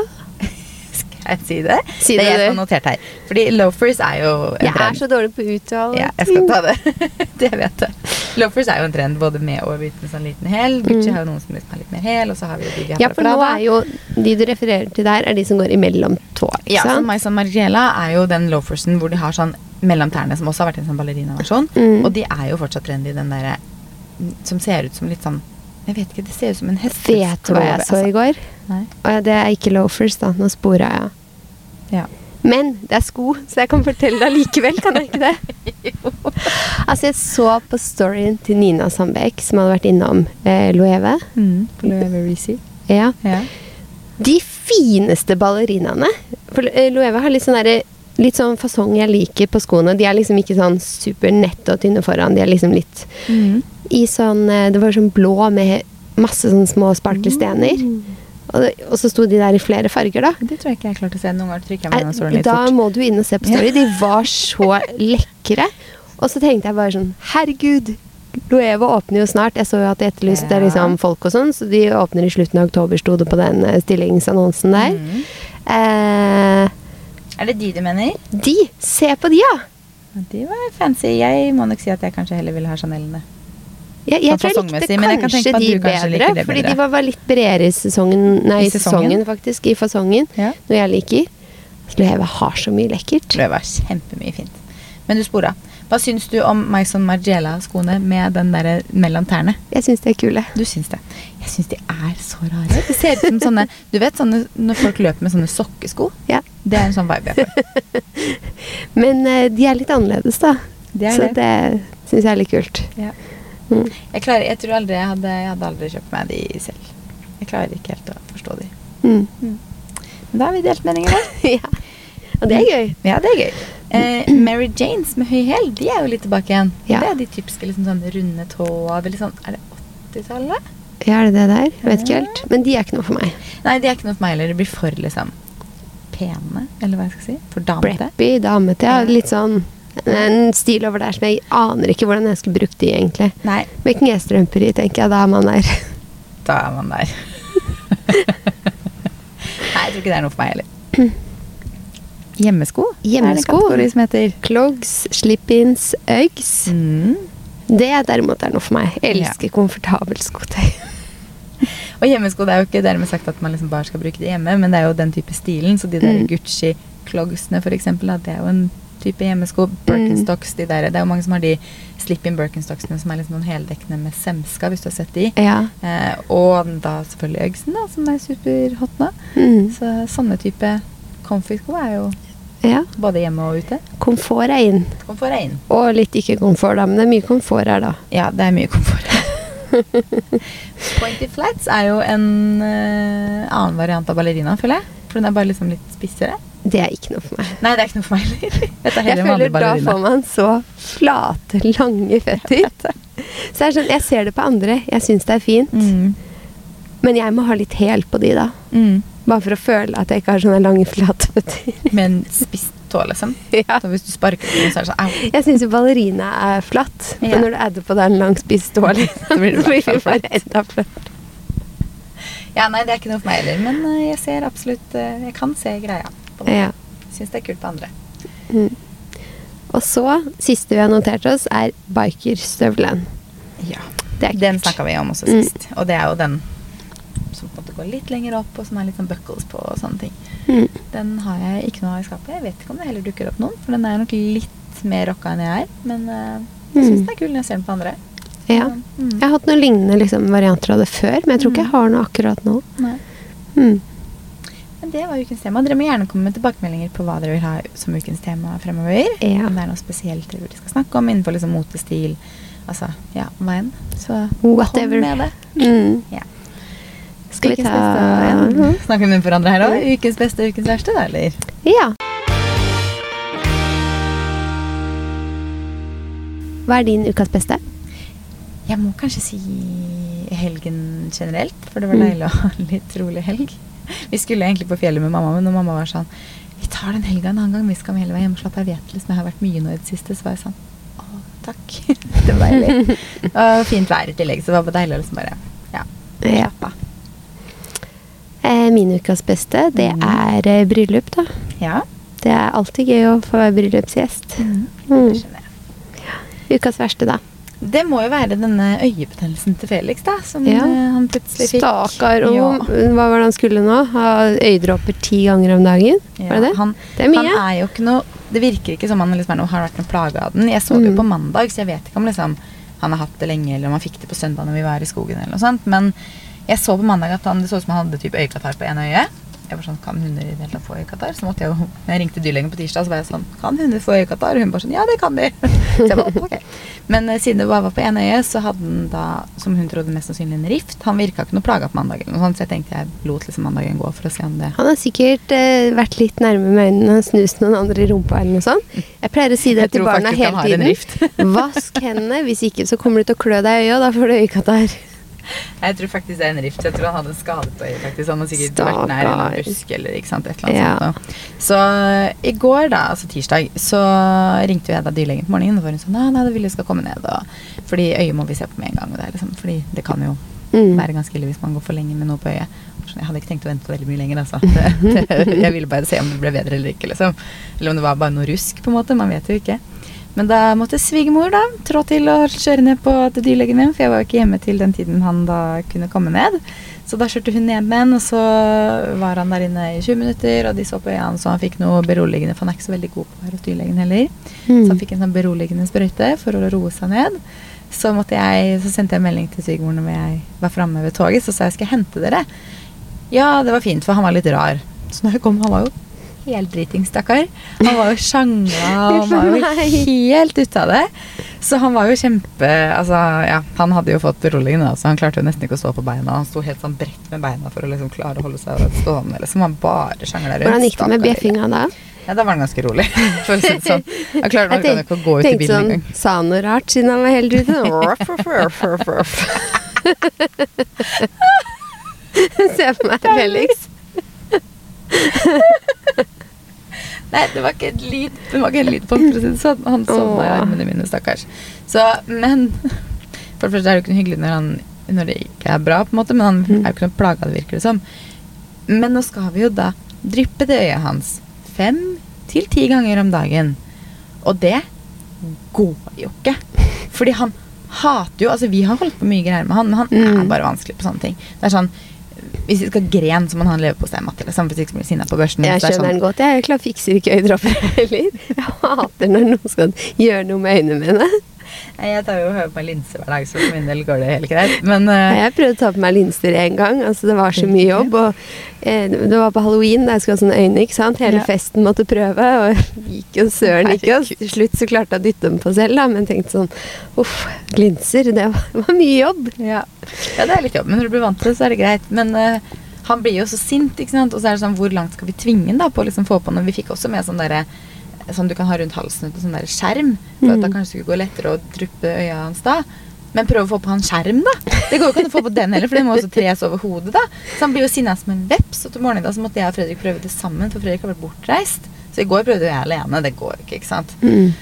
Jeg si det? Si det det, er jeg som har notert her. Fordi loafers er jo en Jeg er så dårlig på uttale. Ja, jeg skal ta det. det vet jeg. Loafers er jo en trend både med og uten sånn liten hæl. Gucci Mm. har jo noen som har litt mer hæl, og så har vi jo de her Ja, for nå er jo de du refererer til der, er de som går imellom tå. Ikke Ja, sant? Maison Margiela er jo den loafersen hvor de har sånn mellom tærne, som også har vært en sånn ballerinaversjon. Mm. Og de er jo fortsatt trendy, den derre mm, som ser ut som litt sånn Jeg vet ikke, det ser ut som en hest. Vet du hva jeg så i går? Nei. Det er ikke loafers, da. Nå spora jeg. Ja. Men det er sko, så jeg kan fortelle deg likevel, kan jeg ikke det? altså, jeg så på storyen til Nina Sandbeck, som hadde vært innom eh, Loewe. Mm. Loewe Reezy. Ja. Ja. De fineste ballerinaene. For eh, Loewe har litt sånn derre Litt sånn fasong jeg liker på skoene. De er liksom ikke sånn super nette og tynne foran. De er liksom litt Mm. i sånn eh, Det var sånn blå med masse sånn små sparkelstener. Og, og så sto de der i flere farger, da. Det tror jeg ikke jeg klarte å se. Noen ganger trykker jeg meg Eh, litt Da fort. må du inn og se på Story. De var så lekre. Og så tenkte jeg bare sånn Herregud! Loewe åpner jo snart. Jeg så jo at de etterlyste Ja. liksom folk og sånn, så de åpner i slutten av oktober, sto det på den eh, stillingsannonsen der. Mm. Eh, Er det de du mener? de! Se på de, ja! Ja, De var fancy. Jeg må nok si at jeg kanskje heller ville ha Chanelene. Jeg, jeg Sånn tror jeg likte jeg kan kanskje de kanskje bedre, liker fordi de var, var litt bredere i sesongen Nei, I sesongen? sesongen, faktisk. I fasongen. Ja. Noe jeg liker. Loewe har så mye lekkert. Det var kjempemye fint. Men du spora. Hva syns du om Maison Margiela-skoene med den der mellom tærne? Jeg syns de er kule. Du syns det? Jeg syns de er så rare. Det ser ut som sånne Du vet sånne når folk løper med sånne sokkesko? Ja. Det er en sånn vibe jeg får. Men eh, de er litt annerledes, da. De så det. det syns jeg er litt kult. Ja. Mm. Jeg, klarer, jeg tror aldri jeg hadde, jeg hadde aldri kjøpt meg de selv. Jeg klarer ikke helt å forstå de. Mm. Men da har vi delt meninger, da. ja. Og det er gøy. Ja, det er gøy. Eh, Mary Janes med høy hæl, de er jo litt tilbake igjen. Ja. Det er de typiske liksom sånn runde tåa sånn, Er det 80-tallet? Ja, er det det der? Jeg vet ikke helt. Men de er ikke noe for meg. Nei, de er ikke noe for meg heller. Det blir for liksom pene, eller hva jeg skal si. For damete. Preppy, damete. Ja. litt sånn en stil over der som jeg aner ikke hvordan jeg skulle brukt de, egentlig. Nei, Med knestrømper i, tenker jeg. Da er man der. da er man der. Nei, jeg tror ikke det er noe for meg heller. Hjemmesko? Hjemmesko? Er det som heter Clogs, slip-ins, Uggs. mm. Det derimot er noe for meg. Jeg elsker komfortabelt skotøy. Og hjemmesko det er jo ikke dermed sagt at man liksom bare skal bruke det hjemme, men det er jo den type stilen. Så de der Mm. Gucci-clogsene, eksempel, det er jo en type hjemmesko. Birkenstocks, de der. Det er jo mange som har de slip-in Birkenstocksene som er liksom noen heldekkende med semska, hvis du har sett de. Ja. Eh, og da selvfølgelig Uggsen, da, som er superhot nå. Mm. Så sånne type comfy-sko er jo ja. både hjemme og ute. Komfort er inn. Komfort er inn. Og litt ikke komfort, da. Men det er mye komfort her, da. Ja, det er mye komfort. Pointy flats er jo en uh, annen variant av ballerina, føler jeg. For den er bare liksom litt spissere. Det er ikke noe for meg. Nei, det er ikke noe for meg heller. Er Jeg føler da får man så flate, lange føtter. Så jeg, sånn, jeg ser det på andre. Jeg syns det er fint. Mm. Men jeg må ha litt hæl på de, da. Mm. Bare for å føle at jeg ikke har sånne lange, flate føtter. Med en spiss tå, liksom. ja. Så hvis du sparker på den så er det sånn au. Jeg syns jo ballerina er flatt. Ja. Men når du adder på deg en lang, spiss tå, liksom, Så blir det bare enda flatt. Ja, nei, det er ikke noe for meg heller. Men eh, jeg ser absolutt eh, Jeg kan se greia. På noe. Ja. Syns det er kult på andre. Mm. Og så, siste vi har notert oss, er bikerstøvelen. Ja. Det. Den snakka vi om også Mm. sist. Og det er jo den som på en måte går litt lenger opp, og som er litt sånn buckles på og sånne ting. Mm. Den har jeg ikke noe av i skapet. Jeg vet ikke om det heller dukker opp noen, for den er nok litt mer rocka enn jeg er. Men uh, jeg syns Mm. den er kul når jeg ser den på andre. Ja. Mm. Jeg har hatt noen lignende liksom, varianter av det før, men jeg tror ikke jeg har noe akkurat nå. Nei. Mm. Det var ukens tema. Dere må gjerne komme med tilbakemeldinger på hva dere vil ha som ukens tema fremover. Ja. Om det er noe spesielt dere skal snakke om innenfor liksom motestil. Altså, ja, hva enn. Så Whatever. kom med det. Mm. Ja. Skal vi ta beste igjen. Snakker vi med hverandre her òg? Ukens beste og ukens verste, da, eller? Ja. Hva er din ukas beste? Jeg må kanskje si helgen generelt, for det var Mm. deilig å ha en litt rolig helg. Vi skulle egentlig på fjellet med mamma, men når mamma var sånn Vi tar den helga en annen gang, vi skal hele veien hjem av. Jeg vet liksom, jeg har vært mye nå i det siste, så var jeg sånn Å, takk. det var deilig. Og fint vær i tillegg, så det var bare deilig å liksom bare Ja. Ja. Eh, min ukas beste, det Mm. er eh, bryllup, da. Ja. Det er alltid gøy å få være bryllupsgjest. Mm. Mm. Ukas verste, da. Det må jo være denne øyebetennelsen til Felix, da, som Ja. eh, han plutselig fikk. Stakkar. Og Ja. hva var det han skulle nå? Ha øyedråper ti ganger om dagen? Ja, Var det det? Han, Det er mye. Han er jo ikke noe Det virker ikke som han liksom har vært noe plage av den. Jeg så det Mm. jo på mandag, så jeg vet ikke om liksom, han har hatt det lenge, eller om han fikk det på søndag når vi var i skogen, eller noe sånt. Men jeg så på mandag at han, det så ut som han hadde typ øyekatarr på ene øye. Jeg var sånn, Kan hunder i det hele tatt få øyekatarr? Så måtte jeg jo Jeg ringte dyrlegen på tirsdag, så var jeg sånn Kan hunder få øyekatarr? Og hun bare sånn Ja, det kan de. Så jeg bare, ok. Men eh, siden det bare var på ene øye, så hadde den da, som hun trodde mest sannsynlig, en rift. Han virka ikke noe plaga på mandagen, noe så jeg tenkte jeg lot liksom mandagen gå for å se om det Han har sikkert eh, vært litt nærme med øynene og snust noen andre i rumpa eller noe sånt. Jeg pleier å si det Jeg til barna hele tiden. Vask hendene, hvis ikke så kommer du til å klø deg i øyet, og da får du øyekatarr. Jeg tror faktisk det er en rift. Jeg tror han hadde en skade på øyet. faktisk. Han har sikkert vært nær en busk eller ikke sant, et eller annet Ja. sånt. Så i går, da, altså tirsdag, så ringte jeg da dyrlegen på morgenen, og var hun sånn Nei, nei, det vil jeg skal komme ned. Og, fordi øyet må vi se på med en gang. Og det er liksom, fordi det kan jo Mm. være ganske ille hvis man går for lenge med noe på øyet. Jeg hadde ikke tenkt å vente veldig mye lenger, altså. Det, det, jeg ville bare se om det ble bedre eller ikke, liksom. Eller om det var bare noe rusk, på en måte. Man vet jo ikke. Men da måtte svigermor da trå til å kjøre ned på til dyrlegen min, for jeg var jo ikke hjemme til den tiden han da kunne komme ned. Så da kjørte hun ned med han, og så var han der inne i 20 minutter, og de så på øynene hans, så han fikk noe beroligende, for han er ikke så veldig god på å være hos dyrlegen heller. Mm. Så han fikk en sånn beroligende sprøyte for å roe seg ned. Så, måtte jeg, så sendte jeg melding til svigermor når jeg var framme ved toget, så sa jeg skal jeg hente dere. Ja, det var fint, for han var litt rar. Så når jeg kom, han var jo helt driting, stakkar. Han var jo sjangla, og var jo helt ute av det. Så han var jo kjempe Altså, ja, han hadde jo fått beroligende, så han klarte jo nesten ikke å stå på beina. Han sto helt sånn bredt med beina for å liksom klare å holde seg stående. Liksom. Han bare sjangla rundt. Hvordan gikk det med bjeffinga da? Ja, da var han ganske rolig. Sånn. Jeg klarte han kan ikke å gå ut i bilen sånn, engang. Sa han noe rart siden han var helt ute? Se på meg, Felix. Nei, det var ikke et lyd Det var ikke en lyd på han, sånn. Han sovna i armene mine, stakkars. Så, men For det første er det jo ikke noe hyggelig når, han, når det ikke er bra, på en måte, men han Mm. er jo ikke noe plaga, det virker det som. Men nå skal vi jo da dryppe det øyet hans fem til ti ganger om dagen. Og det går jo ikke. Fordi han hater jo Altså, vi har holdt på mye greier med han, men han Mm. er bare vanskelig på sånne ting. Det er sånn Hvis vi skal gren, så må han ha en leverposteimatte. Liksom, hvis ikke så blir sinna på børsen. Jeg er skjønner sånn- den godt. Jeg klar, fikser ikke øyedråper heller. Jeg hater når noen skal gjøre noe med øynene mine. Jeg tar jo hører på meg linser hver dag, så for min del går det helt greit. Men uh... Jeg prøvde å ta på meg linser en gang. Altså, det var så mye jobb. Og, eh, det var på halloween, da jeg skulle ha sånne øyne. ikke sant? Hele Ja. festen måtte prøve, og gikk jo søren ikke. Og til slutt så klarte jeg å dytte dem på selv, da, men tenkte sånn Uff, linser, det var, var mye jobb. ja. ja, det er litt jobb, men når du blir vant til det, så er det greit. Men uh, han blir jo så sint, ikke sant. Og så er det sånn, hvor langt skal vi tvinge ham på å liksom få på noe? Vi fikk også med sånn derre Sånn du kan ha rundt halsen uten sånn der skjerm. For at da Mm. kanskje det skulle gå lettere å druppe øya hans da. Men prøv å få på han skjerm, da. Det går jo ikke an å få på den heller, for den må også tres over hodet. da Så han blir jo sinna som en veps. Og til morgenen da så måtte jeg og Fredrik prøve det sammen, for Fredrik har vært bortreist. Så i går prøvde jeg alene. Det går ikke, ikke sant. Mm.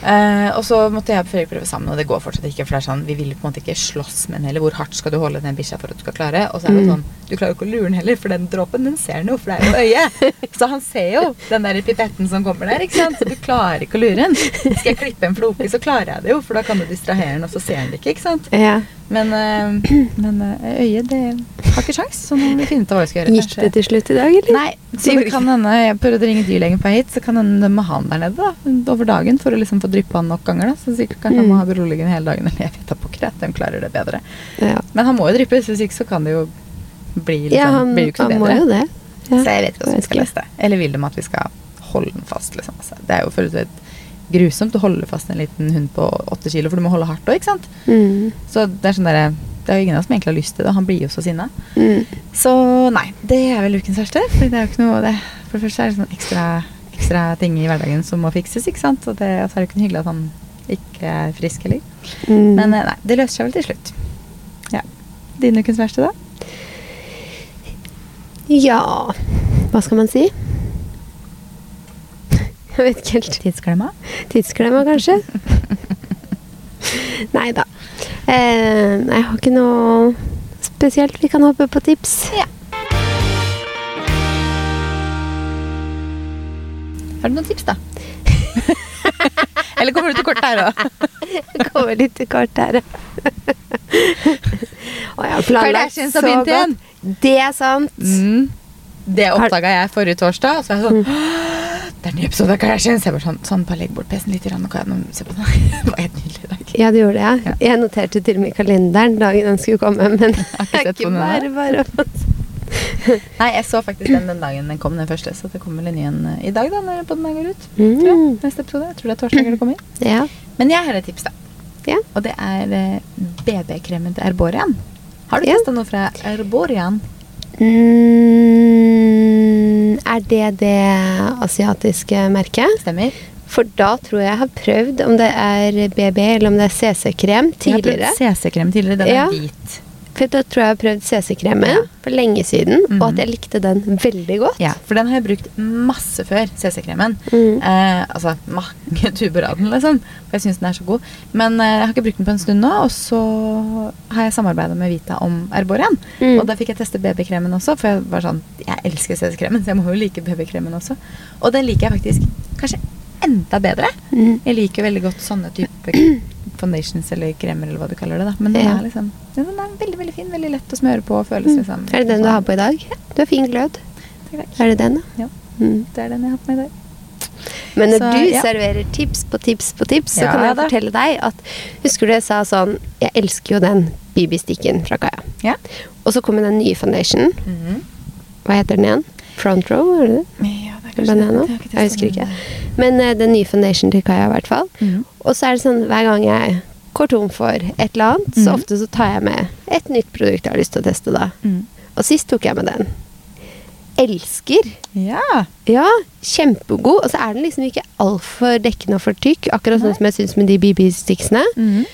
Eh, og så måtte jeg og Fredrik prøve sammen, og det går fortsatt ikke. For det er sånn, Vi vil på en måte ikke slåss med den heller. Hvor hardt skal du holde den bikkja for at du skal klare? Og så er det Mm. sånn, du klarer jo ikke å lure den heller, for den dråpen den ser den jo, for det er jo øyet. Så han ser jo den der pipetten som kommer der, ikke sant. Så du klarer ikke å lure den. Skal jeg klippe en floke, så klarer jeg det jo, for da kan du distrahere den, og så ser den det ikke, ikke sant. Ja. Men, eh, men eh, øyet, det har ikke sjans, så må vi finne ut av hva vi skal gjøre. Gikk det til slutt i dag, eller? Nei, så det kan hende Jeg prøvde å ringe dyrlegen på hit, så kan hende de må ha han der nede da, over dagen for å liksom få dryppe han nok ganger. da Så sikkert han må Mm. ha beroligende hele dagen. Eller jeg vet da pokker, at de klarer det bedre. Ja, Men han må jo dryppes, hvis ikke så kan det jo bli liksom, ja han, blir jo ikke han bedre. må jo det. Ja. Så jeg vet ikke hvordan vi skal løse det. Eller vil de at vi skal holde den fast? Liksom. Altså, det er jo så grusomt å holde fast en liten hund på åtte kilo, for du må holde hardt òg, ikke sant. Mm. Så det er sånn derre det er jo ingen av oss som egentlig har lyst til det, han blir jo så sinna. Mm. Så nei, det er vel ukens verste. For det er jo ikke noe det, For det første er det sånn ekstra, ekstra ting i hverdagen som må fikses, ikke sant. Og, det, og så er det ikke noe hyggelig at han ikke er frisk heller. Mm. Men eh, nei, det løser seg vel til slutt. Ja. Din ukens verste, da? Ja Hva skal man si? Jeg vet ikke helt. Tidsklemma? Tidsklemma, kanskje? Nei da. Eh, jeg har ikke noe spesielt. Vi kan hoppe på tips. Ja. Har du noen tips, da? Eller kommer du til kort her òg? Kommer litt til kort her. Og jeg har planlagt så godt. Det er sant. Mm. Det oppdaga jeg forrige torsdag. Så jeg sånn Det er en ny episode av Kardashians. Jeg bare sånn, sånn bare legg bort PC-en litt. grann, Nå kan se på den. Det var helt nydelig i dag. Ja, du gjorde det, ja. Jeg noterte til og med i kalenderen dagen den skulle komme, men det er ikke bare bare å Nei, jeg så faktisk den den dagen den kom, den første. Så det kommer en ny en i dag, da, når den går ut. Tror jeg. mm. Neste episode. Jeg tror det er torsdag det kommer. Ja. Men jeg har et tips, da. Ja. Og det er eh, BB-kremen til Erborian. Har du Ja. testa noe fra Erborian? Mm, er det det asiatiske merket? Stemmer. For da tror jeg jeg har prøvd om det er BB eller om det er CC-krem tidligere. Jeg har prøvd CC-krem tidligere. Den Ja. er hvit. For da tror jeg jeg har prøvd CC-kremen Ja. for lenge siden, Mhm. og at jeg likte den veldig godt. Ja, for den har jeg brukt masse før, CC-kremen. Mm. Eh, altså mange tuber av den, liksom. For jeg syns den er så god. Men eh, jeg har ikke brukt den på en stund nå, og så har jeg samarbeida med Vita om Erborian. Mm. Og da fikk jeg teste BB-kremen også, for jeg var sånn Jeg elsker CC-kremen, så jeg må jo like BB-kremen også. Og den liker jeg faktisk kanskje enda bedre. Mm. Jeg liker veldig godt sånne type foundations eller kremer, eller hva du kaller det. da Men den Ja. er liksom den er veldig veldig fin, veldig lett å smøre på føles Mm. liksom Er det den du har på i dag? Du har fin glød. Takk, takk. Er det den, da? Ja. Mm. Det er den jeg har på meg i dag. Men når Så, du ja. serverer tips på tips på tips, så Ja, kan jeg da. fortelle deg at Husker du jeg sa sånn Jeg elsker jo den BB-stikken fra Kaja. Ja. Og så kom den nye foundationen. Mm. Hva heter den igjen? Front row? Er Banana? Jeg husker ikke. Men uh, den nye foundation til Kaja, i hvert fall. Mm. Og så er det sånn hver gang jeg går tom for et eller annet, så Mhm. ofte så tar jeg med et nytt produkt jeg har lyst til å teste, da. Mm. Og sist tok jeg med den. Elsker. Ja. Ja, kjempegod. Og så er den liksom ikke altfor dekkende og for tykk, akkurat sånn som jeg syns med de BB-sticksene. Mhm.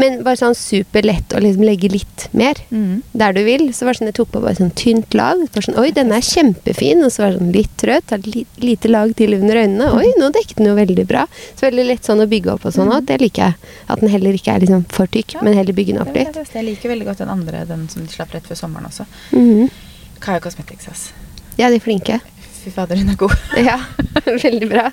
Men bare sånn superlett å liksom legge litt mer mm. der du vil. Så var det sånn jeg tok på bare sånn tynt lag. Bare sånn, Oi, denne er kjempefin. Og så var det sånn litt trøtt. Ta li, lite lag til under øynene. Oi, nå dekket den jo veldig bra. Så veldig lett sånn å bygge opp og sånn. Og det liker jeg. At den heller ikke er liksom for tykk, Ja. men heller bygge den opp litt. Ja, Jeg liker veldig godt den andre, den som de slapp rett før sommeren også. Mhm. Kaja Cosmetics, ass. Ja, de er flinke. Fy fader, hun er god. Ja, veldig bra.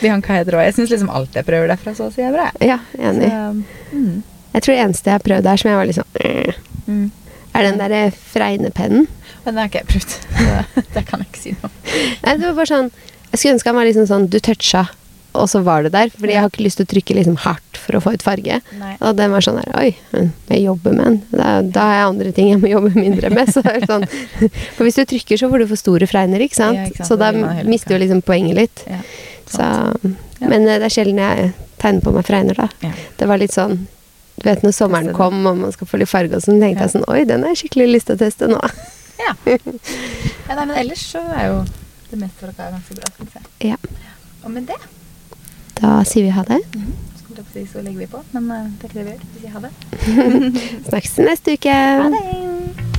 Bianca Hedro. Jeg syns liksom alt jeg prøver derfra, så å si er bra. Ja, enig. Så, mm. Jeg tror det eneste jeg har prøvd der som jeg var litt sånn eh, Mm. Er den derre fregnepennen. Men det har ikke jeg prøvd. Det, det kan jeg ikke si noe om. Nei, det var bare sånn Jeg skulle ønske han var liksom sånn Du toucha, og så var det der. Fordi jeg har ikke lyst til å trykke liksom hardt for å få ut farge. Nei. Og den var sånn der Oi, jeg jobber med den. Da, da har jeg andre ting jeg må jobbe mindre med. Så det er sånn For hvis du trykker, så får du for store fregner, ikke sant? Ja, ikke sant, Så da mister du liksom poenget litt. Ja. Så, Men eh, det er sjelden jeg tegner på meg fregner, da. Ja. Det var litt sånn Du vet når sommeren kom og man skal få litt farge og sånn, tenkte Ja. jeg sånn Oi, den har jeg skikkelig lyst til å teste nå. Ja. ja nei, men ellers så er jo det meste fra dere ganske bra, syns jeg. Ja. Og med det Da sier vi ha det. Mm -hmm. så legger vi på, men det er ikke det vi gjør. Vi sier ha det. Snakkes neste uke. Ha det!